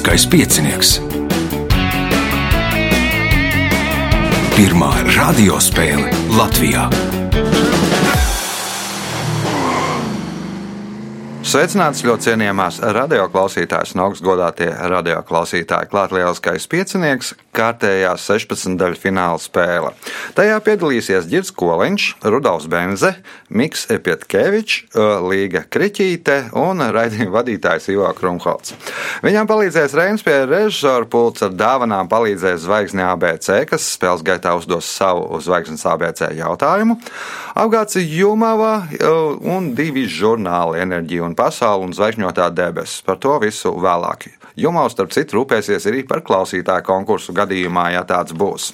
Lieliskais piecinieks. Pirmā radiospēle Latvijā. Sveicināts ļoti cienījamās radioklausītājas un augstgadātie radioklausītāji. Klāt lieliskais piecinieks, kārtējā 16. daļa fināla spēle. Tajā piedalīsies Girts Koliņš, Rudolfs Benze, Miks Epietkevičs, Līga Kriķīte un raidījuma vadītājs Ivo Krumholts. Viņam palīdzēs Reims pie režisora pults ar dāvanām palīdzēs Zvaigzne ABC, kas spēles gaitā uzdos savu Zvaigznes ABC jautājumu. Apgāds Jumava un divi žurnāli enerģija un pasauli un zvaigžņotā debesis. Par to visu vēlāk. Jumaus, starp citu, rūpēsies arī par klausītāju konkursu gadījumā, ja tāds būs.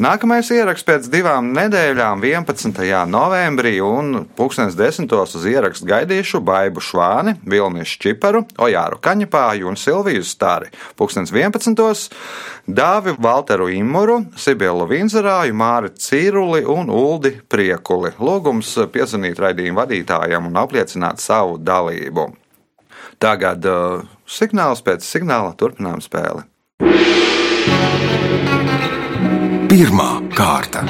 Nākamais ieraksts pēc divām nedēļām, 11. novembrī, un 10. uz ierakstu gaidīšu Baibu Švāni, Vilnius Čiparu, Ojāru Kaņepāju un Silviju Stari. 11. Dāvi Valteru Imuru, Sibielu Vinzerāju, Māri Cīruli un Uldi Priekuli. Lūgums piezvanīt raidījumu vadītājiem un apliecināt savu dalību. Tagad uh, signāls pēc signāla turpinām spēli. Pirmā kārta.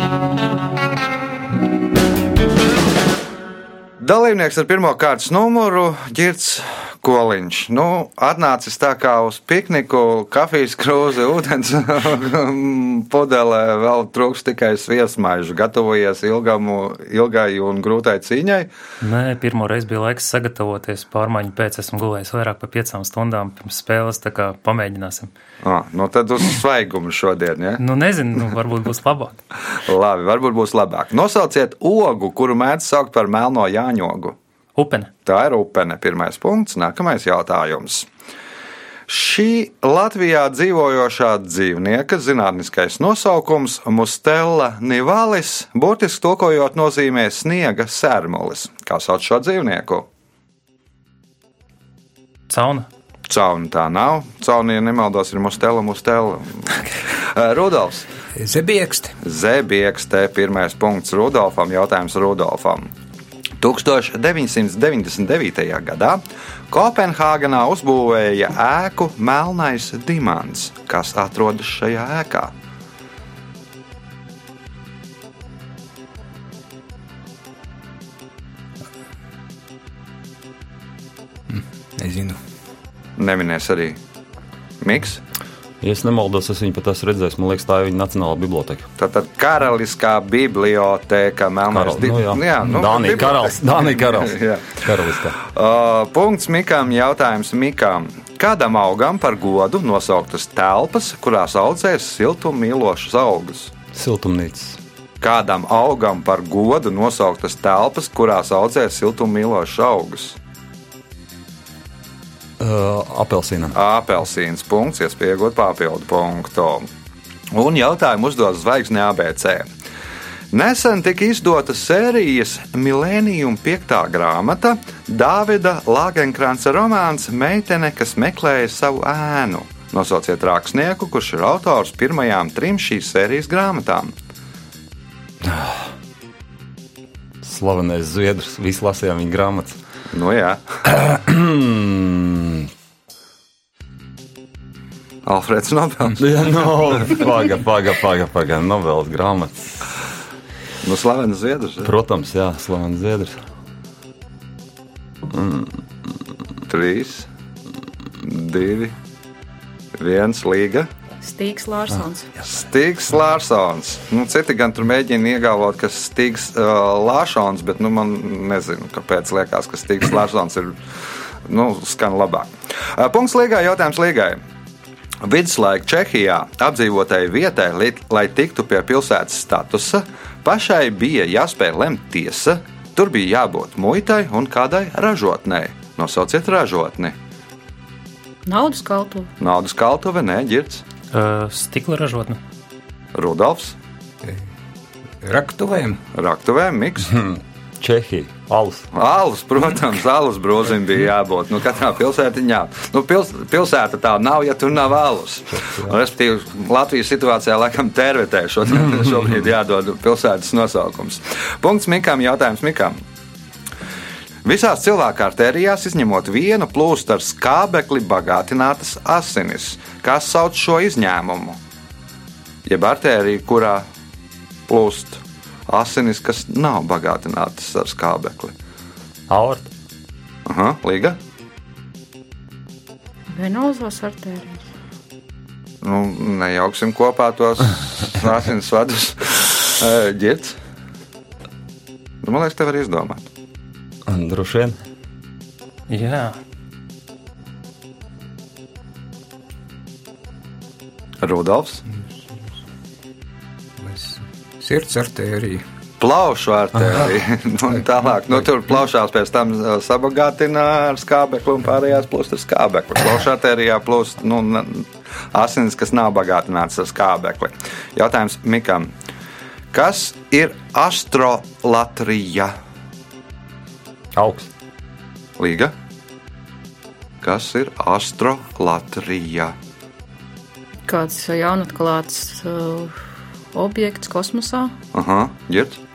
Dalībnieks ar pirmā kārtas numuru Girts Koliņš. Nu, atnācis tā kā uz pikniku, kafijas krūze, ūdens pudelē, vēl trūks tikai sviesmaižu. Gatavojies ilgamu, ilgai un grūtai cīņai? Nē, pirmo reizi bija laiks sagatavoties. Pārmaiņu pēc esmu gulējis vairāk par piecām stundām pirms spēles, tā kā pamēģināsim. Ah, nu tad uz svaigumu šodien, ja? Nu, nezinu, nu, varbūt būs labāk. Labi, varbūt būs labāk. Nosauciet ogu, kuru mēdz saukt par melno jāņogu. Upene. Tā ir upene. Pirmais punkts. Nākamais jautājums. Šī Latvijā dzīvojošā dzīvnieka zinātniskais nosaukums Mustela nivalis, burtiski tulkojot, nozīmē sniega sērmulis. Kā sauc šo dzīvnieku? Cauna. Cauna tā nav. Cauna, ja nemaldos, ir Mustela, Mustela. Rudolfs. Zebiekste. Zebiekste. Pirmais punkts Rudolfam. Jautājums Rudolfam. 1999. gadā Kopenhāgenā uzbūvēja ēku Melnais Dimants, kas atrodas šajā ēkā. Nezinu. Neminēs arī Miks. Ja es nemaldos, es viņu pat esmu redzējis. Man liekas, tā ir viņa nacionālā biblioteka. Tātad karaliskā biblioteka Melnais Karal, nu, jā. jā, nu, Dānija karalis. Dānija karalis. Jā. Karaliskā. Uh, punkts Mikam. Jautājums Mikam. Kādam augam par godu nosauktas telpas, kurās audzēs siltummīlošus augus? Siltumnīcas. Kādam augam par godu nosauktas telpas, kurās audzēs siltummīlošus augus? Uh, apelsīna. Apelsīns punkts, iespēja iegūt papildu punktu. Un jautājumu uzdos zvaigzne ABC. Nesen tika izdota sērijas Milēnijuma piektā grāmata Dāvida Lāgenkrāna romāns Meitene, kas meklēja savu ēnu. Nosauciet rakstnieku, kurš ir autors pirmajām trim šīs sērijas grāmatām. Slavenais Zviedrs. Visi lasījām viņa grāmatas. Nu, jā, Alfreds Nobels. Jā, no, paga, paga, paga, paga. Novēlas grāmatas. Nu, slavens Zviedrs. Protams, jā, Slavenais Zviedrs. Trīs, divi, viens līga. Stīgs Lārsons. Stīgs Lārsons. Nu, citi gan tur mēģina iegalvot, ka Stīgs uh, Lārsons, bet nu, man nezinu, kāpēc liekas, ka Stīgs Lārsons ir nu, skan labāk. Uh, punkts līgai, jautājums līgai. Viduslaika Čehijā apdzīvotai vietai, lai tiktu pie pilsētas statusa, pašai bija jāspēj lemt tiesa, tur bija jābūt muitai un kādai ražotnei. Nosauciet ražotni. Naudas kaltu. Naudas kaltuve, nē, ģirts, Uh, stikla ražotne. Rudolfs, Raktuvēm. Raktuvēm, Miks. Čehija. Alus. Alus, protams, alus brūzim bija jābūt. Nu, katrā pilsētiņā. Nu, pils, pilsēta tā nav, ja tur nav alus. Respektīvi, Latvijas situācijā laikam tervetē šodien, šobrīd jādod pilsētas nosaukums. Punkts Mikam, jautājums Mikam. Visās cilvēku artērijās, izņemot vienu, plūst ar skābekli bagātinātas asinis. Kas sauc šo izņēmumu? Jeb artērija, kurā plūst asinis, kas nav bagātinātas ar skābekli. Aorta. Aha, Līga. Venozās artērijas. Nu, nejauksim kopā tos asins vadus. Ģērts. Nu, man liekas, tev var izdomāt. Droši vien. Jā, Rudolfs. Sirds artērija. Plaušu artērija. tālāk, nu, tur plaušās pēc tam sabagātina ar skābekli un pārējās plūst ar skābekli. Plaušu artērijā plūst nu, asins, kas nav bagātināts ar skābekli. Jautājums Mikam. Kas ir astrolatrija? Augsts. Līga. Kas ir astrolatrija? Kāds jaunatklāts uh, objekts kosmosā. Aha, ģērts.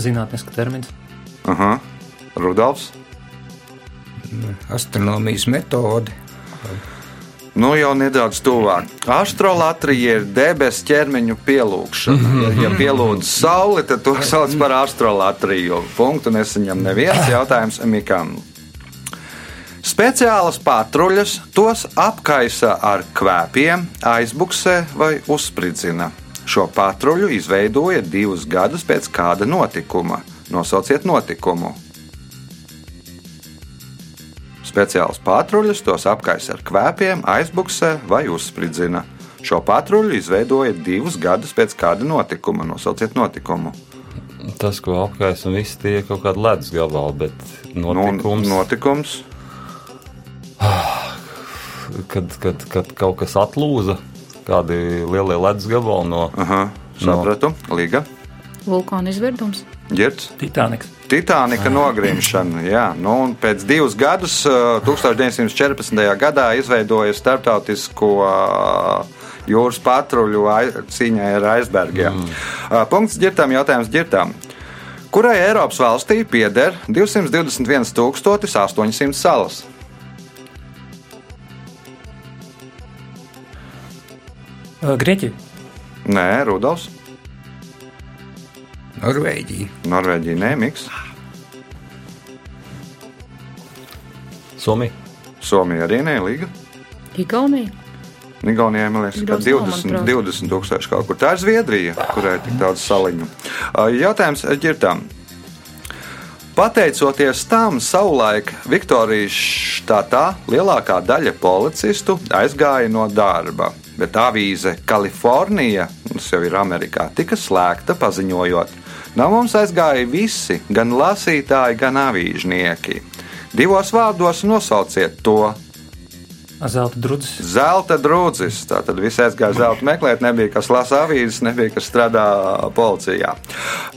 zinātniska termins. Aha, Rudolfs. Astronomijas metode. Nu, jau nedaudz tuvāk. Astrolatrija ir debesu ķermeņu pielūgšana. Ja, ja pielūdz sauli, tad to sauc par astrolatriju. Punktu nesaņem neviens jautājums Mikam. Speciālas patruļas tos apkaisa ar kvēpiem, aizbuksē vai uzspridzina. Šo patruļu izveidoja divus gadus pēc kāda notikuma. Nosauciet notikumu. Speciāls patruļus tos apkaisa ar kvēpiem, aizbuksē vai uzspridzina. Šo patruļu izveidoja divus gadus pēc kāda notikuma. Nosauciet notikumu. Tas, ko apkaisa un viss tie ir kaut kādi ledus gabali, bet notikums, Nu, notikums. Kad, kad, kad kaut kas atlūza, kādi lielie ledus gabali no Aha, sapratu. Līga. Vulkāna izvirdums. Ģērts. Titaniks. Titānika nogrimšana. Jā, nu, un pēc divus gadus, uh, 1914. gadā, izveidoja starptautisko uh, jūras patruļu ai- cīņai ar aizbergiem. Mm. Punkts ģirtām, jautājums ģirtām. Kurai Eiropas valstī pieder 221,800 salas? Grieķija. Nē, Rudolfs. Norvēģija. Norvēģija, nē, Miks. Somija. Somija arī nē, Līga. Igaunija. Igaunijai, man liekas, ka Daudz nav, 20, manuprāt. 20 tūkstoši kaut kur. Tā ir Zviedrija, kurai ir tik daudz saliņu. Jautājums ģirtām. Pateicoties tam, savulaik Viktorijas štatā lielākā daļa policistu aizgāja no darba, bet avīze Kalifornija, tas jau ir Amerikā, tika slēgta, paziņojot, no mums aizgāja visi, gan lasītāji, gan avīžnieki. Divos vārdos nosauciet to Zelta drudzis. Zelta drūdzis. Tātad visi aizgāja zelta meklēt, nebija kas lasa avīzes, nebija kas strādā policijā.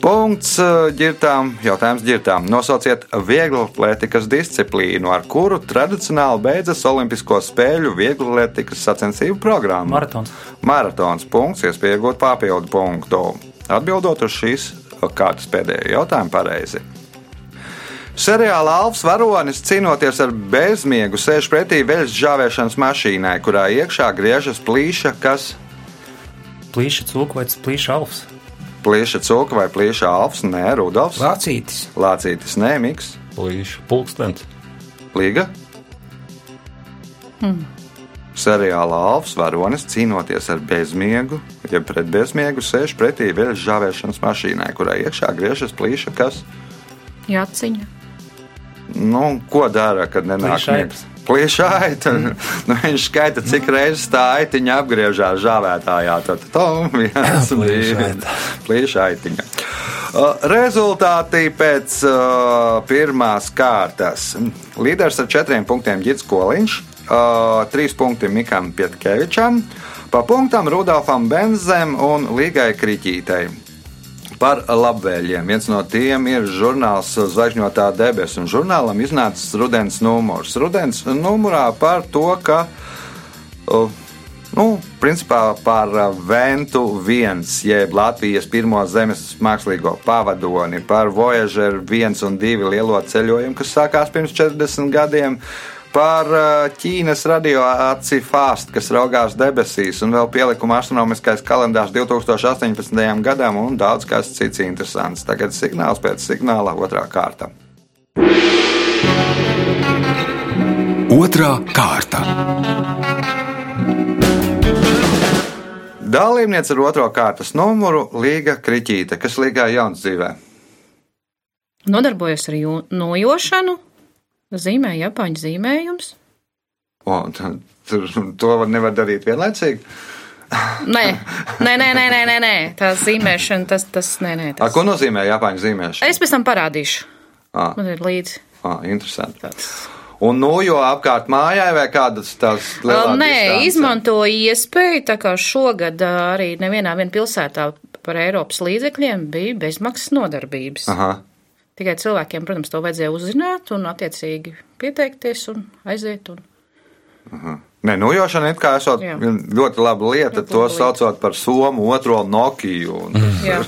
Punkts uh, ģirtām, jautājums ģirtām. Nosauciet vieglatlētikas disciplīnu, ar kuru tradicionāli beidzas Olimpisko spēļu vieglatlētikas sacensību programma. Maratons. Maratons punkts, iespēja iegūt papildu punktu. Atbildot uz šīs kārtas pēdējo jautājumu pareizi. Seriālā Alfs Varonis cīnoties ar bezmiegu sēž pretī veļas žāvēšanas mašīnai, kurā iekšā griežas plīša, kas Plīša cūka vai plīša alfs. plīša cūka vai plīša alfs, nē, Rudolfs, Lācītis. Lācītis, nē, Miks, Plīša pulkstenis. Līga. Seriālā Alfs Varonis cīnoties ar bezmiegu, ja pret bezmiegu sēž pretī veļas žāvēšanas mašīnai, kurā iekšā griežas plīša, kas Jāciņa. Nu, ko dara, kad nenāk miegs? Plīša aita. Nu, viņš skaita, cik reizes tā aitiņa apgriežās žāvētājā. Tad tam viens. Plīša aitiņa. Rezultāti pēc uh, pirmās kārtas. Līderis ar četriem punktiem Girts Koliņš, uh, trīs punkti Mikam Pietkevičam, pa punktam Rudolfam Benzem un Līgai Kriķītei par labvēliem. Viens no tiem ir žurnāls Zvaigžņotā debesis, un žurnālam iznācis rudens numurs. Rudens numurā par to, ka uh, Nu, principā par uh, Ventu 1, jeb Latvijas pirmo zemes mākslīgo pavadoni, par Voyager 1 un 2 lielo ceļojumu, kas sākās pirms 40 gadiem, par uh, Ķīnas radioaci Fast, kas raugās debesīs, un vēl pielikuma astronomiskais kalendārs 2018. gadam, un daudz kas cits interesants. Tagad signāls pēc signāla otrā kārta. Otra kārta. Dalībniece ar otro kārtas numuru Līga Kriķīte, kas Līgā jauns dzīvē. Nodarbojas ar nojošanu, zīmē Japāņu zīmējums. O, tur, to var- nevar darīt vienlaicīgi. Nē, nē, nē, nē, nē, nē, nē. tā zīmēšana, tas, tas, nē, nē. A, Tas. ko nozīmē Japāņu zīmēšana? Es pēc tam parādīšu. Ah. Man ir līdzi Ah, interesanti. tāds. Un nu, jo apkārt mājai vai kādas tās Vēl lielas Nē, izmantoju iespēju, tā kā šogad arī nevienā vien pilsētā par Eiropas līdzekļiem bija bezmaksas nodarbības. Aha. Tikai cilvēkiem, protams, to vajadzēja uzzināt un attiecīgi pieteikties un aiziet. Un... Nē, nujošana ir kā esot Jā. ļoti laba lieta. Ļoti To laba lieta. saucot par somu otro Nokiju. Un, Jā.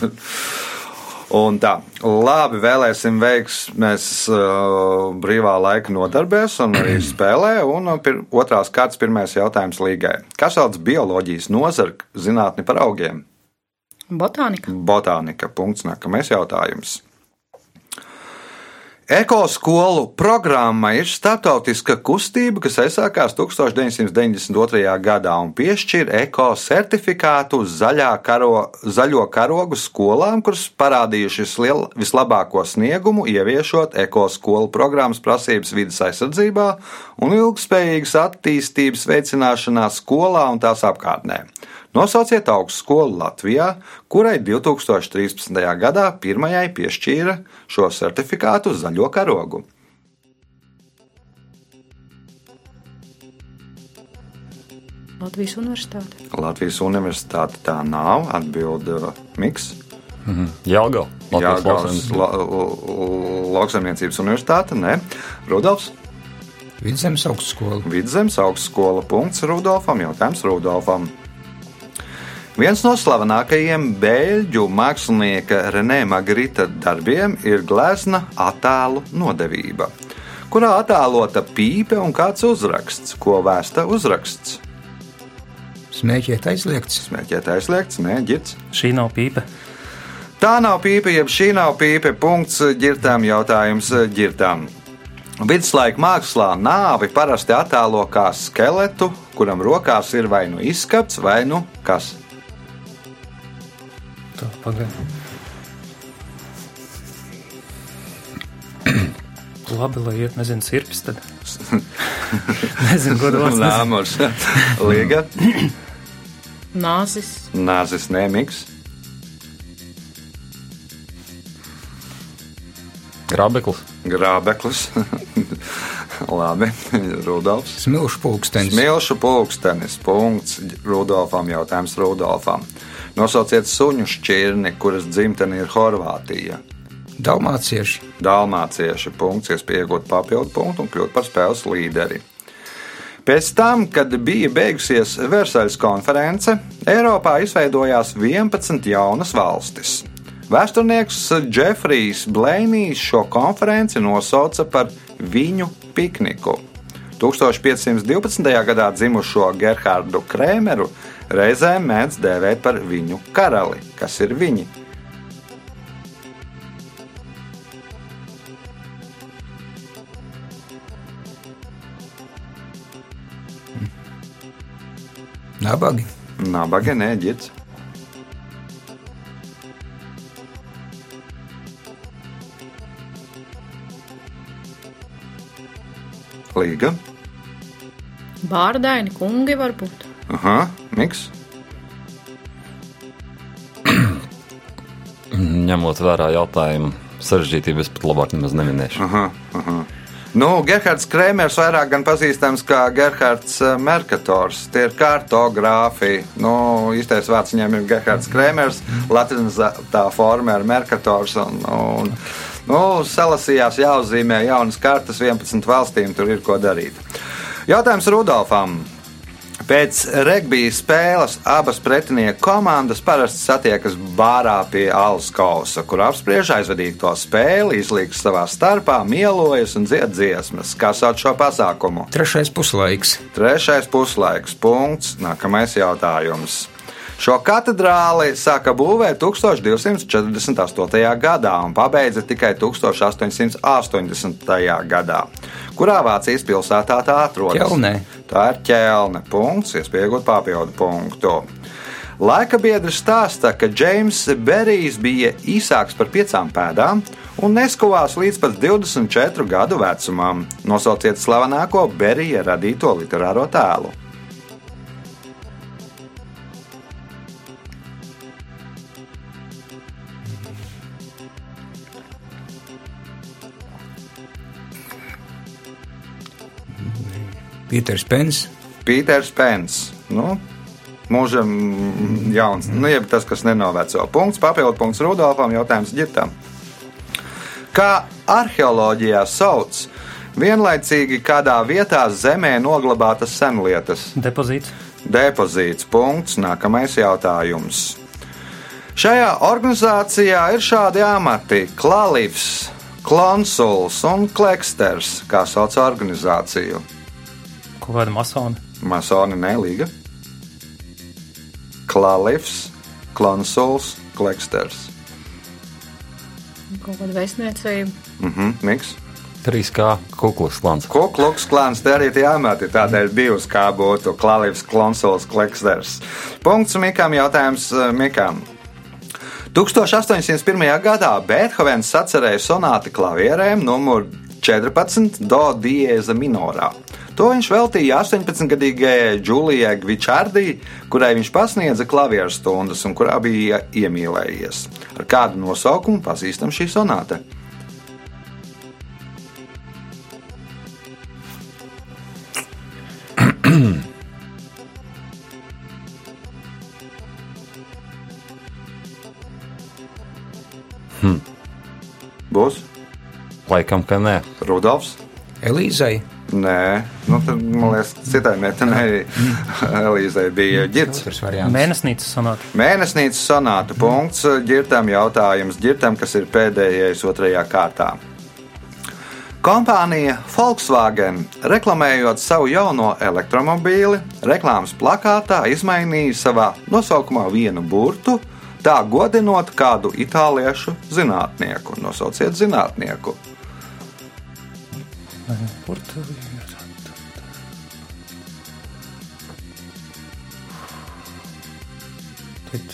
un tā, labi, vēlēsim veiksmēs uh, brīvā laika nodarbēs un arī spēlē. Un uh, pir, otrās kārtas pirmais jautājums līgai. Kas sauc bioloģijas nozari zinātni par augiem? Botānika. Botānika. Punkts. Nākamais jautājums. Ekoskolu programma ir starptautiska kustība, kas aizsākās 1992. gadā un piešķir eko certifikātu uz zaļā karo, zaļo karogu skolām, kuras parādījušas liel, vislabāko sniegumu, ieviešot ekoskolu programmas prasības vidas aizsardzībā un ilgspējīgas attīstības veicināšanā skolā un tās apkārtnē. Nosauciet augstskolu Latvijā, kurai 2013. gadā pirmajai piešķīra šo certifikātu zaļo karogu. Latvijas Universitāte. Latvijas universitāte tā nav, atbild uh, Miks. Jāgau. Jāgaunas la, la- lauksaimniecības universitāte, ne. Rudolfs, Vidzemes augstskola. Vidzemes augstskola, punkts Rudolfam, jautājums Rudolfam. Viens no slavenākajiem beļģu mākslinieka Renē Magrita darbiem ir glezna attēlu nodevība, kurā attēlota pīpe un kāds uzraksts, ko vēsta uzraksts. Smēķēt aizliegts. Smēķēt aizliegts, nē, ģirts. Šī nav pīpe. Tā nav pīpe, jeb šī nav pīpe. Punkts ģirtām jautājums ģirtām. Viduslaika mākslā nāvi parasti attēlo kā skeletu, kuram rokās ir vai nu izskats, vai nu kas. Tā pagaidi. Labi, lai iet, nezinu, sirpes tad. nezinu, ko dos. nezinu. Nāmurs, Liga, Nāzis. Nāzis, Nēmiks, Grābeklis. Grābeklis. Labi, Rudolfs. Smilšu pulkstenis. Smilšu pulkstenis. Punkts Rudolfam. Jautājums Rudolfam. Nosauciet suņu šķirni, kuras dzimtene ir Horvātija. Dalmācieši. Dalmācieši punkts, iespēja iegūt papildu punktu un kļūt par spēles līderi. Pēc tam, kad bija beigusies Versaļas konference, Eiropā izveidojās 11 jaunas valstis. Vēsturnieks Džefrijs Blēnijs šo konferenci nosauca par viņu pikniku. 1512. gadā dzimušo Gerhardu Krēmeru reizēm mēdz dēvēt par viņu karali, kas ir viņi. Nabagi. Nabaga neģits. Līga. Bārdaini kungi varbūt. Aha, miks. Ņemot vērā jautājumu sarežģītību, es pat labāk nemaz neminēšu. Aha, aha. Nu, Gerhards Krēmers vairāk gan pazīstams kā Gerhards eh, Merkators. Tie ir kartogrāfi. Nu, īstais vārds viņam ir Gerhards Krēmers, latinizētā forma ir Merkators. Un, un, nu, salasījās jāuzzīmē jaunas kartas 11 valstīm, tur ir ko darīt. Jautājums Rudolfam. Pēc regbija spēles abas pretinieku komandas parasti satiekas bārā pie alus kausa, kur apspriež aizvadīto spēli, izlīgs savā starpā, mielojas un dzied dziesmas. Kā sauc šo pasākumu? Trešais puslaiks. Trešais puslaiks. Punkts. Nākamais jautājums. Šo katedrāli sāka būvēt 1248. gadā un pabeidza tikai 1880. gadā. Kurā Vācijas pilsētā tā atrodas? Ķelnē. Tā ir ķelne. Punkts, iespējot papildu punktu. Laika biedri stāsta, ka Džeims Berijs bija īsāks par piecām pēdām un neskuvās līdz pat 24 gadu vecumam. Nosauciet slavenāko Berija radīto literāro tēlu. Pīters Pens. Pīters Pens. Nu, mūžam jauns, nu, jeb tas, kas nenoveco. Punkts, papildu punkts Rudolfam, jautājums ģitam. Kā arheoloģijā sauc vienlaicīgi kādā vietā zemē noglabātas senlietas? Depozīts. Depozīts. Punkts. Nākamais jautājums. Šajā organizācijā ir šādi amati - Klalivs, Konsuls un Kleksters, kā sauc organizāciju. Kaut kāda masona. Masoni nelīga. Klalivs, Konsuls, Kleksters. Kaut kāda vēstniecība. Mhm, Miks. 3K kuklas klāns. Kukluks klāns te arī tie amati, tādēļ bijis kā būtu Klalivs, Konsuls, Kleksters. Punkts Mikam, jautājums eh, Mikam. 1801. gadā Beethovens sacerēja sonāti klavierēm numur 14 do diēza minorā. To viņš veltīja 18-gadīgajai Džulijai Gvičārdī, kurai viņš pasniedza klavieru stundas un kurā bija iemīlējies. Ar kādu nosaukumu pazīstam šī sonāta? Būs Laikam, ka nē. Rudolfs. Elīzai. Nē, nu, tad, man liekas, citai meitenei Elīzei bija. Otrs variants. Mēnesnīcas sonāta. Mēnesnīcas sonāta punkts ģirtam jautājums ģirtam, kas ir pēdējais otrajā kārtā. Kompānija Volkswagen, reklamējot savu jauno elektromobīli, reklāmas plakātā izmainīja savā nosaukumā vienu burtu, tā godinot kādu itāliešu zinātnieku. Nosauciet zinātnieku.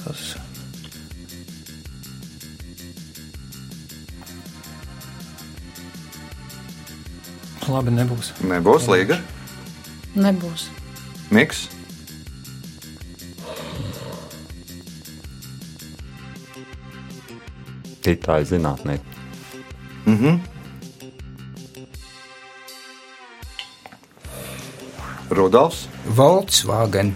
Tas. Labi, nebūs. Nebūs līga. Nebūs. Miks. Itāļu zinātnieki. Rudolfs. Volkswagen.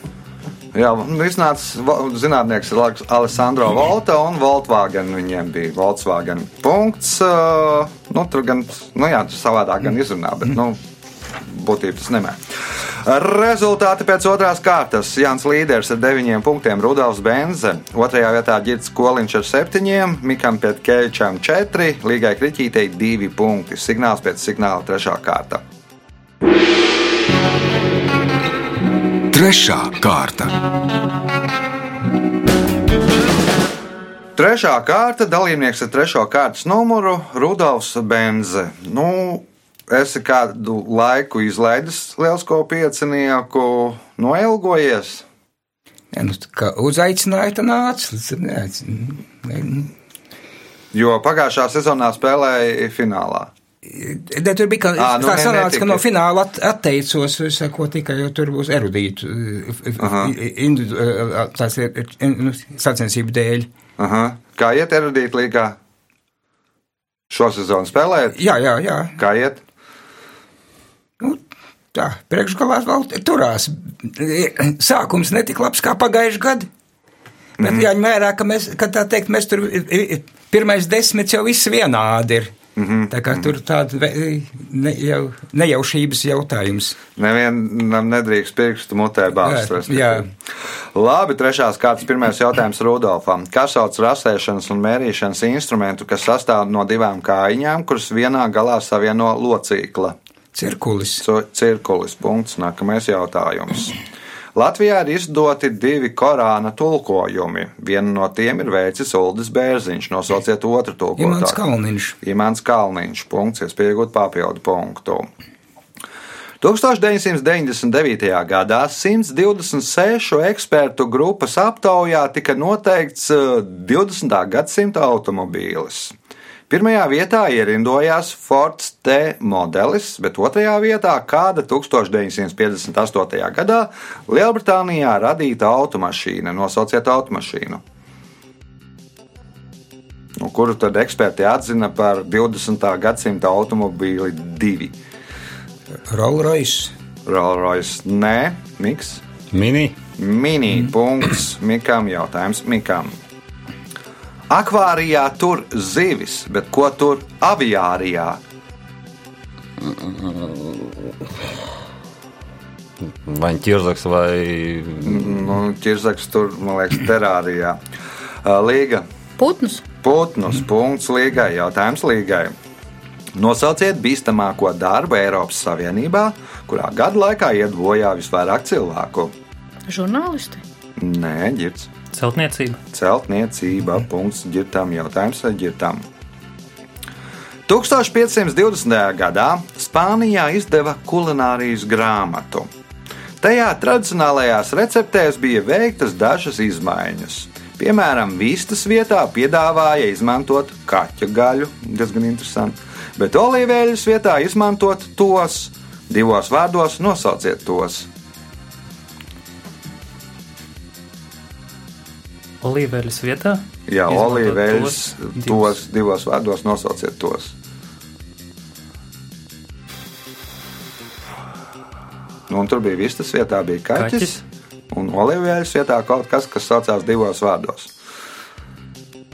Jā, iznāca zinātnieks Alessandro Volta un Volkswagen. Viņiem bija Volkswagen punkts. Nu, tur gan, nu jā, tas savādāk gan izrunā, bet, nu, būtībā tas nemē. Rezultāti pēc otrās kārtas. Jānis Līderis ar deviņiem punktiem, Rudolfs Benze. Otrajā vietā Girts Koliņš ar septiņiem, Mikam Pietkevičam četri, Līgai Kriķītei divi punkti. Signāls pēc signāla trešā kārta. Trešā kārta. Trešā kārta dalībnieks ar trešo kārtas numuru - Rudolfs Benze. Nu, esi kādu laiku izlaidis lielisko piecinieku, noilgojies. Ja, nu, kā uzaicināja, tad nāca. Jo pagājušā sezonā spēlēja finālā. Ne, tur bija kā, Ā, nu, tā ne- sanāca, netika. ka no fināla at, atteicos, es sako tikai, jo tur būs erudītu, tās sacensību dēļ. Aha. Kā iet erudīt līgā? Šo sezonu spēlējat? Jā, jā, jā. Kā iet? Nu, tā, priekšgalā vēl turās. Sākums netika labs kā pagājuši gadu. Bet mm. jāņem vērā, ka mēs, ka tā teikt, mēs tur pirmais desmit jau viss vienādi ir. Mm -hmm. Tā kā tur tāda ne, jau, nejaušības jautājums. Nevienam nedrīkst pirkstu mutē bāzt. Labi, trešās kārtas pirmais jautājums Rudolfam. Kā sauc rasēšanas un mērīšanas instrumentu, kas sastāv no divām kājiņām, kuras vienā galā savieno locīkla? Cirkulis. Cirkulis. Punkts. Nākamais jautājums. Latvijā ir izdoti divi Korāna tulkojumi. Vienu no tiem ir veicis Uldis Bērziņš. Nosauciet otru Imants tulkotāju. Kalniņš. Imants Kalniņš. Punkts, iespēja iegūt papildu punktu. 1999. gadā 126 ekspertu grupas aptaujā tika noteikts eh, 20. gadsimta automobīlis. Pirmajā vietā ierindojās Fords T modelis, bet otrajā vietā kāda 1958. gadā Lielbritānijā radīta automašīna. Nosauciet automašīnu. Nu, kuru tad eksperti atzina par 20. gadsimta automobīli divi? Rolls-Royce. Rolls-Royce, nē, Miks. Mini. Mini punkts Mikam jautājums Mikam. Akvārijā tur zivis, bet ko tur aviārijā? Vai ķirzaks vai Nu, ķirzaks tur, man liekas, terārijā. Līga. Putnus. Putnus. Punkts līgai. Jautājums līgai. Nosauciet bīstamāko darbu Eiropas Savienībā, kurā gadu laikā iet bojā visvairāk cilvēku. Žurnālisti. Nē, ģirds. Celtniecība. Celtniecība. Punkts ģirtam. Jautājums ģirtam. 1520. gadā Spānijā izdeva kulinārijas grāmatu. Tajā tradicionālajās receptēs bija veiktas dažas izmaiņas. Piemēram, vistas vietā piedāvāja izmantot kaķa gaļu, diezgan interesanti, bet olīveļas vietā izmantot tos. Divos vārdos nosauciet tos. Olīveļas vietā. Jā, olīveļas tos tos divos vārdos nosauciet tos. Nu, un tur bija vistas vietā, bija kaķis. Kaķis. Un olīveļas vietā kaut kas, kas saucās divos vārdos.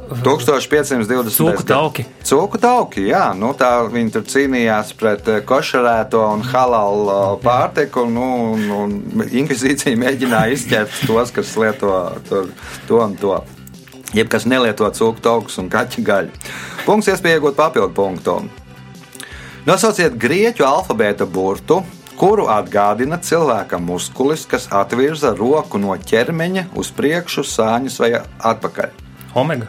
1520. Cūku tauki. Cūku tauki, jā, nu tā viņi tur cīnījās pret eh, košerēto un halalu eh, pārtiku, nu, un, un inkvizīcija mēģināja izķert tos, kas lieto tur, to un to. Jeb kas nelieto cūku taukus un kaķu gaļu. Punkts iespēja iegūt papildu punktu. Nosauciet grieķu alfabēta burtu, kuru atgādina cilvēka muskulis, kas atvirza roku no ķermeņa uz priekšu, sāņus vai atpakaļ. Omega.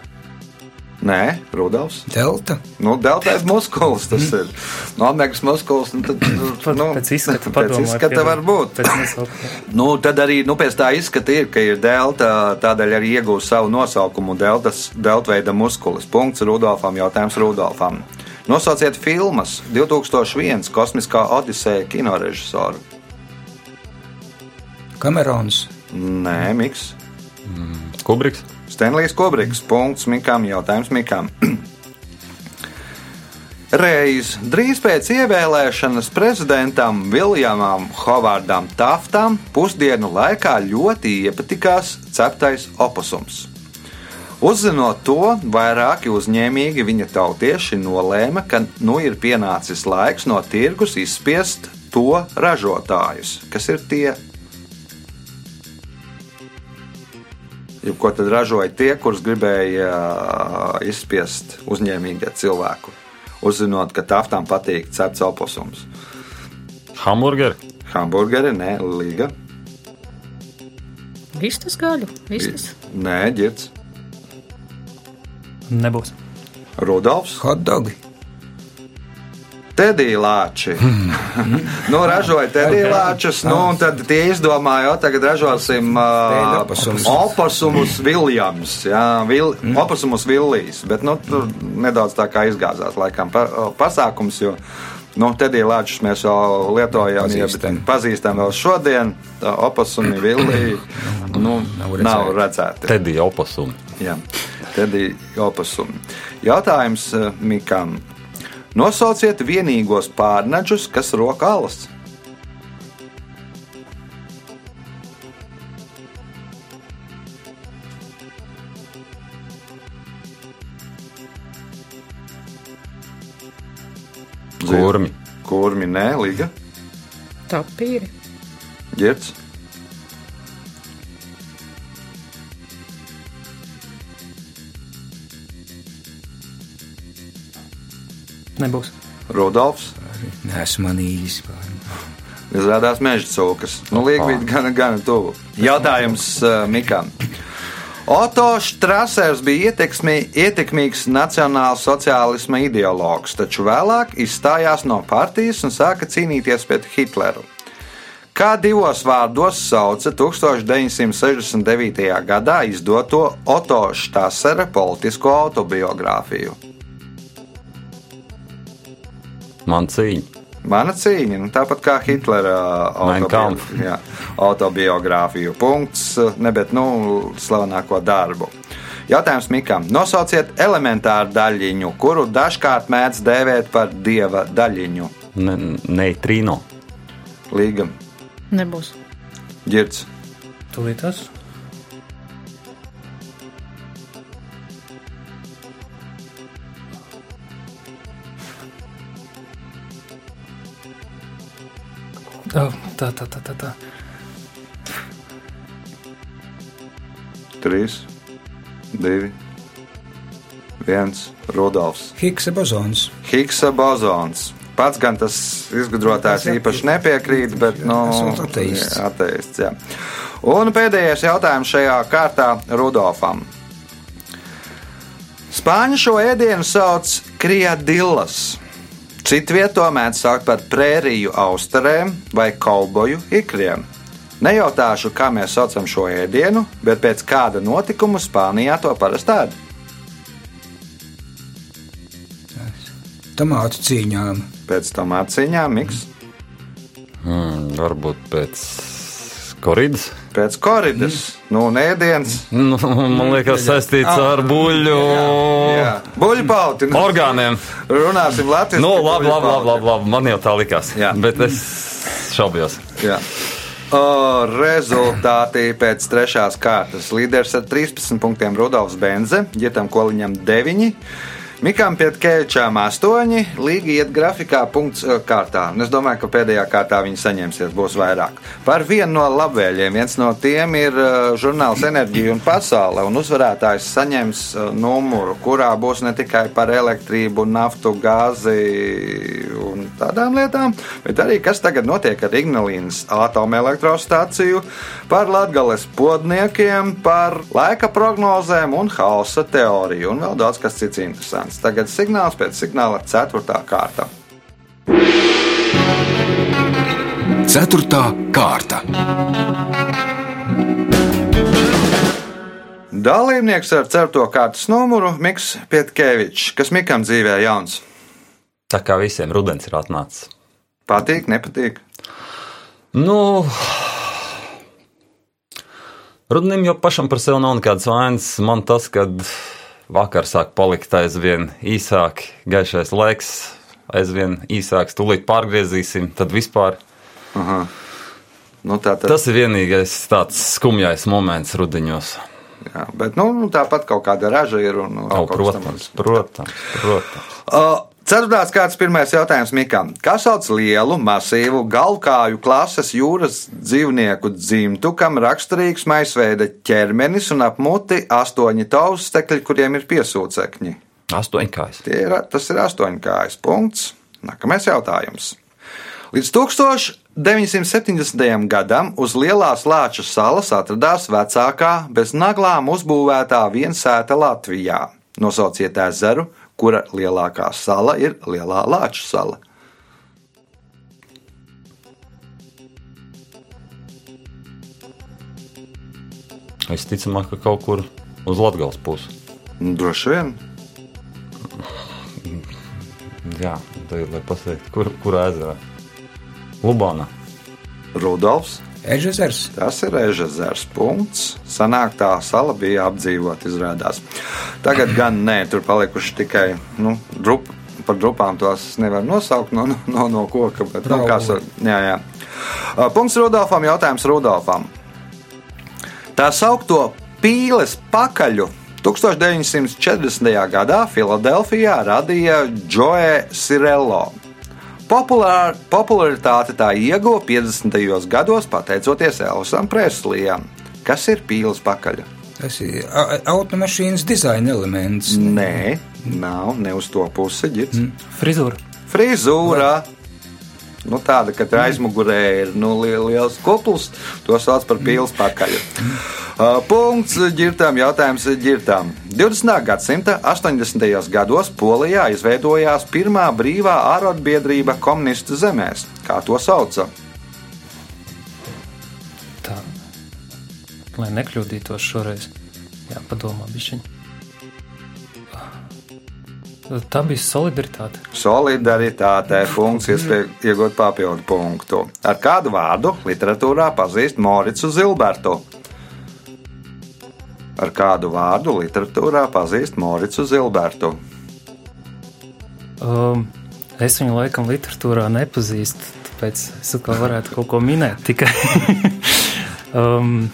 Nē, Rudolfs. Delta. Nu, Deltais muskulis tas ir. No omegas muskulis. Nu, tad, nu, Pēc izskata pēc padomāju, izskata var būt. Pēc. Nu, tad arī nu, pēc tā izskata ir, ka ir delta, tādēļ arī iegūst savu nosaukumu deltas, deltveida muskulis. Punkts Rudolfam, jautājums Rudolfam. Nosauciet filmas 2001 kosmiskā odiseja kinorežisoru. Kamerons. Nē, Miks. Kubriks. Stenlijs Kubriks. Punkts Mikam, jautājums Mikam. Reiz drīz pēc ievēlēšanas prezidentam Viljamam Hovardam Taftam pusdienu laikā ļoti iepatikās ceptais opusums. Uzzinot to, vairāki uzņēmīgi viņa tautieši nolēma, ka nu ir pienācis laiks no tirgus izspiest to ražotājus, kas ir tie ko tad ražoja tie, kurus gribēja ā, izspiest uzņēmīgie cilvēku? Uzzinot, ka taftām patīk cepts opusums. Hamburgeri. Hamburgeri, nē, līga, Vistas gaļu. Vistas. nē, ģirts, Nebūs. Rudolfs, Hotdogi. Tedīlāči. nu, ražoja tedīlāčus, nu, un tad tie izdomāja, o tagad ražosim uh, oposumus. oposumus Viljams, jā, vil, oposumus Villijs, bet, nu, tur nedaudz tā kā izgāzās, laikam, pa, pasākums, jo, nu, tedīlāčus mēs jau lietojam, ja, Pazīstam. bet pazīstam vēl šodien, tā opusumi Villiji, nu, Nav nav redzēti. redzēti. Tedija opasumi. Jā, Tedī opusumi. Jautājums Mikam. Nosauciet vienīgos pārnaģus, kas rok alas. Kurmi. Kurmi, nē, Liga, Tapīri. Girts, Nebūs. Rudolfs. Nē, esmu manījis. Izrādās meža cūkas. Nu, bija gan, gan tuvu. Jautājums uh, Mikam. Oto Strasers bija ietekmī, ietekmīgs nacionāls sociālisma ideologs, taču vēlāk izstājās no partijas un sāka cīnīties pret Hitleru. Kā divos vārdos sauca 1969. gadā izdoto Oto Strasera politisko autobiogrāfiju? Man cīņa. Mana cīņa, nu, tāpat kā Hitlera autobio- Kampf. jā, autobiogrāfiju. Punkts, ne, bet nu, slavenāko darbu. Jautājums Mikam. Nosauciet elementāru daļiņu, kuru dažkārt mēdz dēvēt par dieva daļiņu. Ne, neitrino. Līga, Nebūs. ģirds, Tūlīt Oh, tā, tā, tā, tā, tā. 3, 2, 1. Rudolfs. Higsa bozons. Higsa bozons. Pats gan tas izgudrotājs Tas īpaši nepiekrīt, bet nu, ateists. ateists jā. Un pēdējais jautājums šajā kārtā Rudolfam. Spāņu šo ēdienu sauc kriadillas. Citviet to mēdz saukt par prēriju austerēm vai kauboju ikriem. Nejautāšu, kā mēs saucam šo ēdienu, bet pēc kāda notikuma Spānijā to parasti ēd. Tomātu cīņām. Pēc tam atcīņām miks. Mm, varbūt pēc koridas. Pēc koridas, nu, nēdienas. Nu, man liekas, saistīts ar buļļu Buļbuļsaktas pauti. Nu, orgāniem. runāsim latviešu. Nu, labi, labi, labi, labi, labi. Man jau tā likās. Jā. Bet es šaubījos. Jā. O, rezultāti pēc trešās kārtas. Līderis ar 13 punktiem Rudolfs Benze, Girtam Koliņam 9. Mikam Pietkevičām 8, Līga iet grafikā punkts eh, kārtā. Un Es domāju, ka pēdējā kārtā viņi saņemsies, būs vairāk. Par vienu no labvēliem, viens no tiem ir eh, žurnāls Enerģija un pasaule, un uzvarētājs saņems eh, numuru, kurā būs ne tikai par elektrību, naftu, gāzi un tādām lietām, bet arī kas tagad notiek ar Ignalīnas atomelektrostāciju, par latgales podniekiem, par laika prognozēm un hausa teoriju un vēl daudz kas cits interesants. Tagad signāls pēc signāla 4. kārta. Ceturtā kārta. Dalībnieks ar 4. kārtas numuru Miks Pietkevičs, kas Mikam dzīvē jauns. Tā kā visiem rudens ir atnācis. Patīk, nepatīk. Nu, rudenim jau pašam par sevi nav nekādas vainas. Man tas, kad vakar sāk palikt aizvien īsāk, gaišais laiks, aizvien īsāks, tūlīt pārgriezīsim, tad vispār Nu, tā, tad, tas ir vienīgais tāds skumjais moments rudeņos. jā, bet nu, nu, tāpat kaut kāda raža ir. Un, kas tam protams, protams, protams. Uh, Ceturtās kārtas pirmais jautājums Mikam. Kas sauc lielu, masīvu, galvkāju klases jūras dzīvnieku dzimtu, kam raksturīgs maisveida ķermenis un ap muti astoņi taustekļi, kuriem ir piesūcekņi? Astoņkājs. Tie Ir, tas ir astoņkājas punkts. Nākamais jautājums. Līdz 1970. gadam uz Lielās Lāča salas atradās vecākā bez naglām uzbūvētā viensēta Latvijā. Nosauciet ezeru, kura lielākā sala ir Lielā Lāča sala. Visticamāk, ka kaut kur uz Latvijas puses. Droši vien. Jā, tagad, lai pateiktu, kur, kurā ezerā? Lubānā. Rudolfs. Ežezers. Tas ir Ežezers. Punkts. Sanāk, tā sala bija apdzīvota, izrādās. Tagad gan nē, tur palikuši tikai nu, drupa. Par drupām tos nevar nosaukt no, no, no koka. Bet, nu, kā, sa- jā, jā. Punkts Rudolfam. Jautājums Rudolfam. Tā saukto pīles pakaļu 1940. gadā Filadelfijā radīja Joe Sirello. Populār, popularitāte tā ieguva 50. gados pateicoties Elvisam Preslijam. Kas ir pīles pakaļ? Tas ir automašīnas dizaina elements. Nē, nav ne uz to pusi. Mm. Frizūra. Frizūra. Nu, tāda, ka tur aizmugurē ir nu, li- liels kupls, to sauc par pīles pakaļ. Uh, punkts ģirtām, jautājums ģirtām. 20. gadsimta 80. gados Polijā izveidojās pirmā brīvā ārotbiedrība komunistu zemēs. Kā to sauca? Tā. Lai nekļūdītos šoreiz, jāpadomā bišķiņ. Tā bija solidaritāte. Solidaritāte, iespēja iegūt papildu punktu. Ar kādu vārdu literatūrā pazīst Moricu Zilbertu? Ar kādu vārdu literatūrā pazīst Moricu Zilbertu? Um, es viņu laikam literatūrā nepazīstu, tāpēc es atkal varētu kaut ko minēt. Tikai um,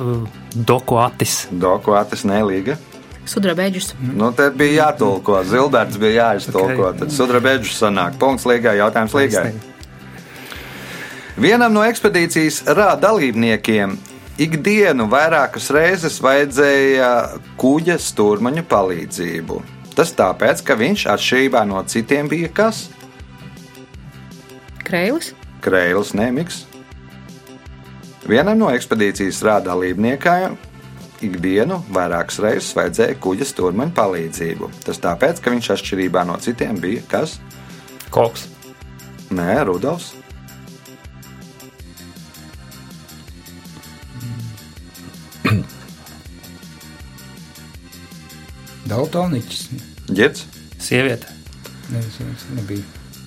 uh, dokuatis. Dokuātis nelīga. Sudrabeģis. Nu, te bija jātulko. Zilberts bija jāiztulko. Ok. Tad sudrabeģis sanāk. Punkts līgai, jautājums līgai. Vienam no ekspedīcijas rāda dalībniekiem ikdienu vairākas reizes vajadzēja kuģa stūrmaņa palīdzību. Tas tāpēc, ka viņš atšķirībā no citiem bija kas? Kreilis. Kreils nemiks. Vienam no ekspedīcijas rāda dalībniekiem ikdienu vairākas reizes vajadzēja kuģa stūrmaņa palīdzību. Tas tāpēc, ka viņš atšķirībā no citiem bija kas? Koks. Nē, Rudolfs. Daltoniķis. Ģērts. Sieviete. Ne, es nebija.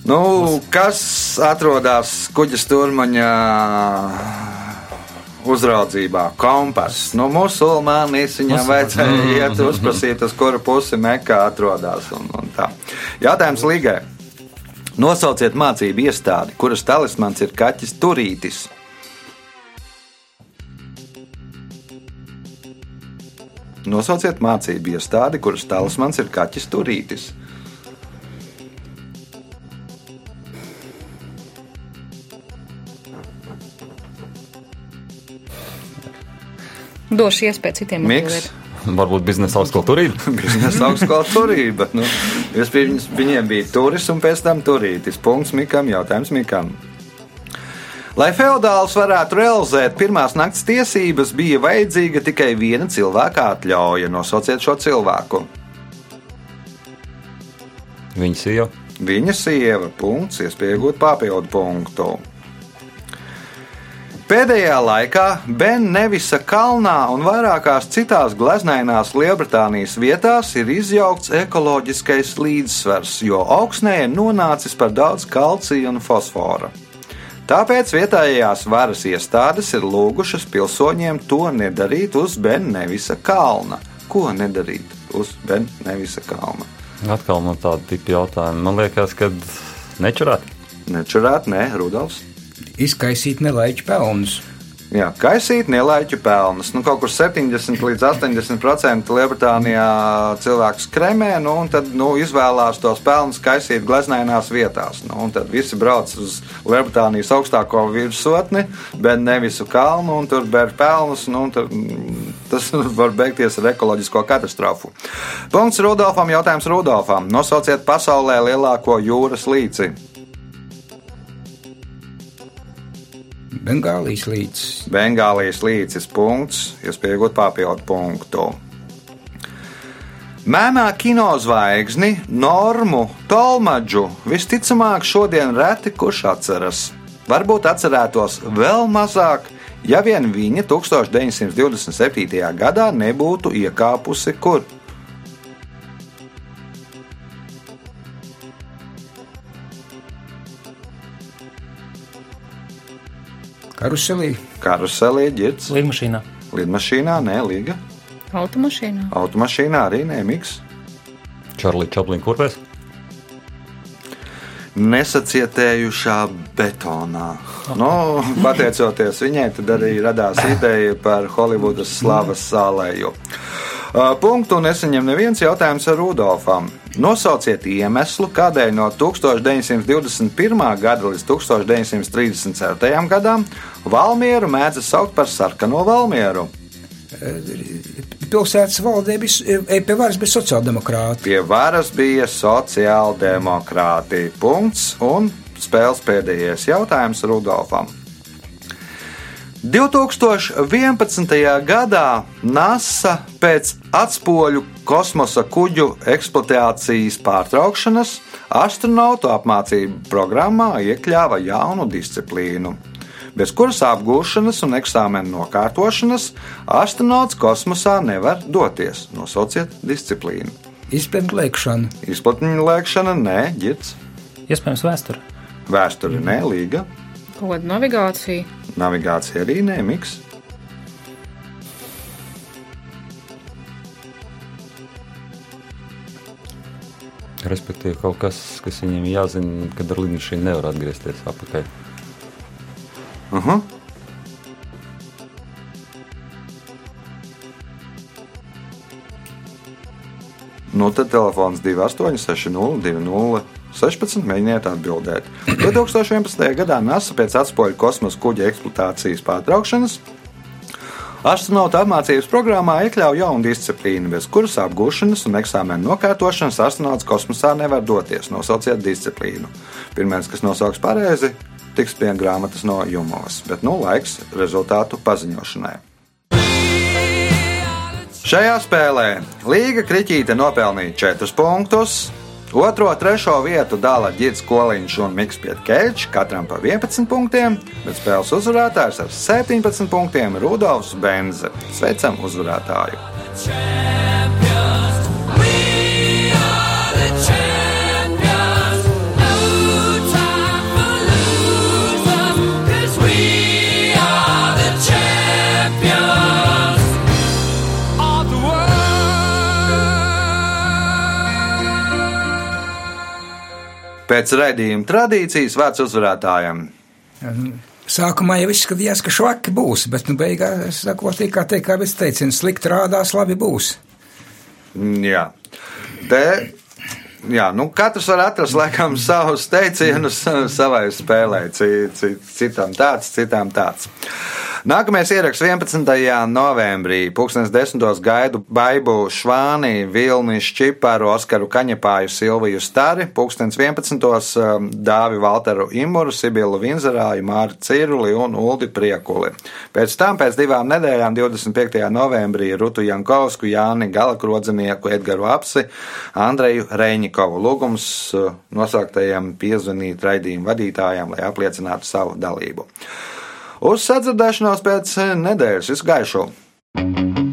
Nu, kas atrodas kuģa stūrmaņa uzraudzībā? Kompass. Nu, musulmanis viņam vajadzēja iet uzprasīt, uz kuru pusi mekā atrodas. Un, un tā. Jautājums Līgai. Nosauciet mācību iestādi, kuras talismans ir kaķis turītis. Nosauciet mācību iestādi, kuras talismans ir kaķis turītis. Došu iespēju citiem Miks. Varbūt biznesa augstskola turība. Biznesa augstskola turība. Nu, viņiem bija turis un pēc tam turītis. Punkts Mikam, jautājums Mikam. Lai feudāls varētu realizēt pirmās nakts tiesības, bija vajadzīga tikai viena cilvēka atļauja. Nosauciet šo cilvēku. Viņa sieva. Viņa sieva, punkts, iespējot papildu punktu. Pēdējā laikā Benevisa kalnā un vairākās citās gleznainās Lielbritānijas vietās ir izjaukts ekoloģiskais līdzsvars, jo augsnē ir nonācis par daudz kalcija un fosfora. Tāpēc vietējās varas iestādes ir lūgušas pilsoņiem to nedarīt uz Benevisa kalna. Ko nedarīt uz Benevisa kalna? Atkal man tāda tipa jautājuma. Man liekas, ka nečurāt. Nečurāt, nē, Rudolfs. Izkaisīt nelaiķu pelnus. Jā, kaisīt nelaiķu pelnus. Nu, kaut kur 70 līdz 80% Lielbritānijā cilvēks kremē, nu, un tad nu, izvēlās tos pelnus kaisīt gleznainās vietās. Nu, tad visi brauc uz Lielbritānijas augstāko virsotni, bet nevisu kalnu, un tur bēr pelnus. Nu, tad, mm, tas var beigties ar ekoloģisko katastrofu. Punkts Rudolfam, jautājums Rudolfam. Nosauciet pasaulē lielāko jūras līci. Bengālijas līdz Bengālijas līcis punkts, iespējot papildu punktu. Mēmā kinozvaigzni Normu Tolmaģu visticamāk šodien reti kurš atceras. Varbūt atcerētos vēl mazāk, ja vien viņa 1927. gadā nebūtu iekāpusi kur. Karuselī. Karuselī, ģirts, Lidmašīnā. lidmašīnā, nē, līga, Automašīnā. automašīnā arī nemiks. Čārlī Čaplīna kurpēs. nesacietējušā betonā. Nu, pateicoties viņai, tad arī radās ideja par Holivudas slavas sālēju. Uh, Punktu nesaņem neviens jautājums ar Rudolfam. Nosauciet iemeslu, kādēļ no 1921. gada līdz 1934. gadam Valmieru mēdz saukt par sarkano Valmieru. Pilsētas valdē bija, e, pie varas bija sociāldemokrāti. Pie varas bija sociāldemokrāti. Punkts un spēles pēdējais jautājums Rudolfam. 2011. gadā NASA pēc atspoļu kosmosa kuģu eksploatācijas pārtraukšanas astronautu apmācību programmā iekļāva jaunu disciplīnu. Bez kuras apgūšanas un eksāmena nokārtošanas astronauts kosmosā nevar doties. Nosauciet disciplīnu. Izpētīt lēkšanu. Izplatņu lēkšana, nē, ģits. Iespējams, vēsture. Vēsture, nē, līga. Kāda navigācija. Navigācija arī nē, miks. Respektīvi, kaut kas, kas viņiem jāzina, kad ar lidmašīnu nevar atgriezties atpakaļ. Uh -huh. Nu, tad telefons 2860, 16. Mēģiniet atbildēt. 2011. gadā NASA pēc atspoļu kosmosa kuģa eksploatācijas pārtraukšanas Astronautu apmācības programmā iekļauj jaunu disciplīnu, bez kuras apgūšanas un eksāmena nokārtošanas astronauts kosmosā nevar doties. Nosauciet disciplīnu. Pirmais, kas nosauks pareizi, tiks pie grāmatas no Jumos, bet nu laiks rezultātu paziņošanai. Šajā spēlē Līga Kriķīte nopelnīja 4 punktus. Otro, trešo vietu dala Girts Koliņš un Mikls Pietkeļš, katram pa 11 punktiem, bet spēles uzvarētājs ar 17 punktiem - Rudolfs Benze. Sveicam uzvarētāju! champions. Pēc raidījuma tradīcijas vārds uzvarētājam. Sākumā jau izskatījās, ka švaki būs, bet nu, beigās sakot, kā teikt, kā es teicu, slikti rādās, labi būs. Mm, Jā, te. Jā, nu katrs var atrast laikam savus teicienus savai spēlē. Ci- ci- Citam tāds, citam tāds. Nākamais ieraksts 11. novembrī. Pūkstens desmitos gaidu Baibu Švāni, Vilni Šķiparu, Oskaru Kaņepāju, Silviju Stari. Pūkstens 11. um, Dāvi Valteru Imuru, Sibilu Vinzerāju, Māri Ciruli un Uldi Priekuli. Pēc tam, pēc divām nedēļām, 25. novembrī, Rutu Jankovsku, Jāni Galakrodzenieku, Edgaru Apsi, Andreju Reņikovu. Lūgums uh, nosauktajiem piezvanīt raidījumu vadītājiem, lai apliecinātu savu dalību. Uz sadzirdēšanos pēc eh, nedēļas izgaišu! thank you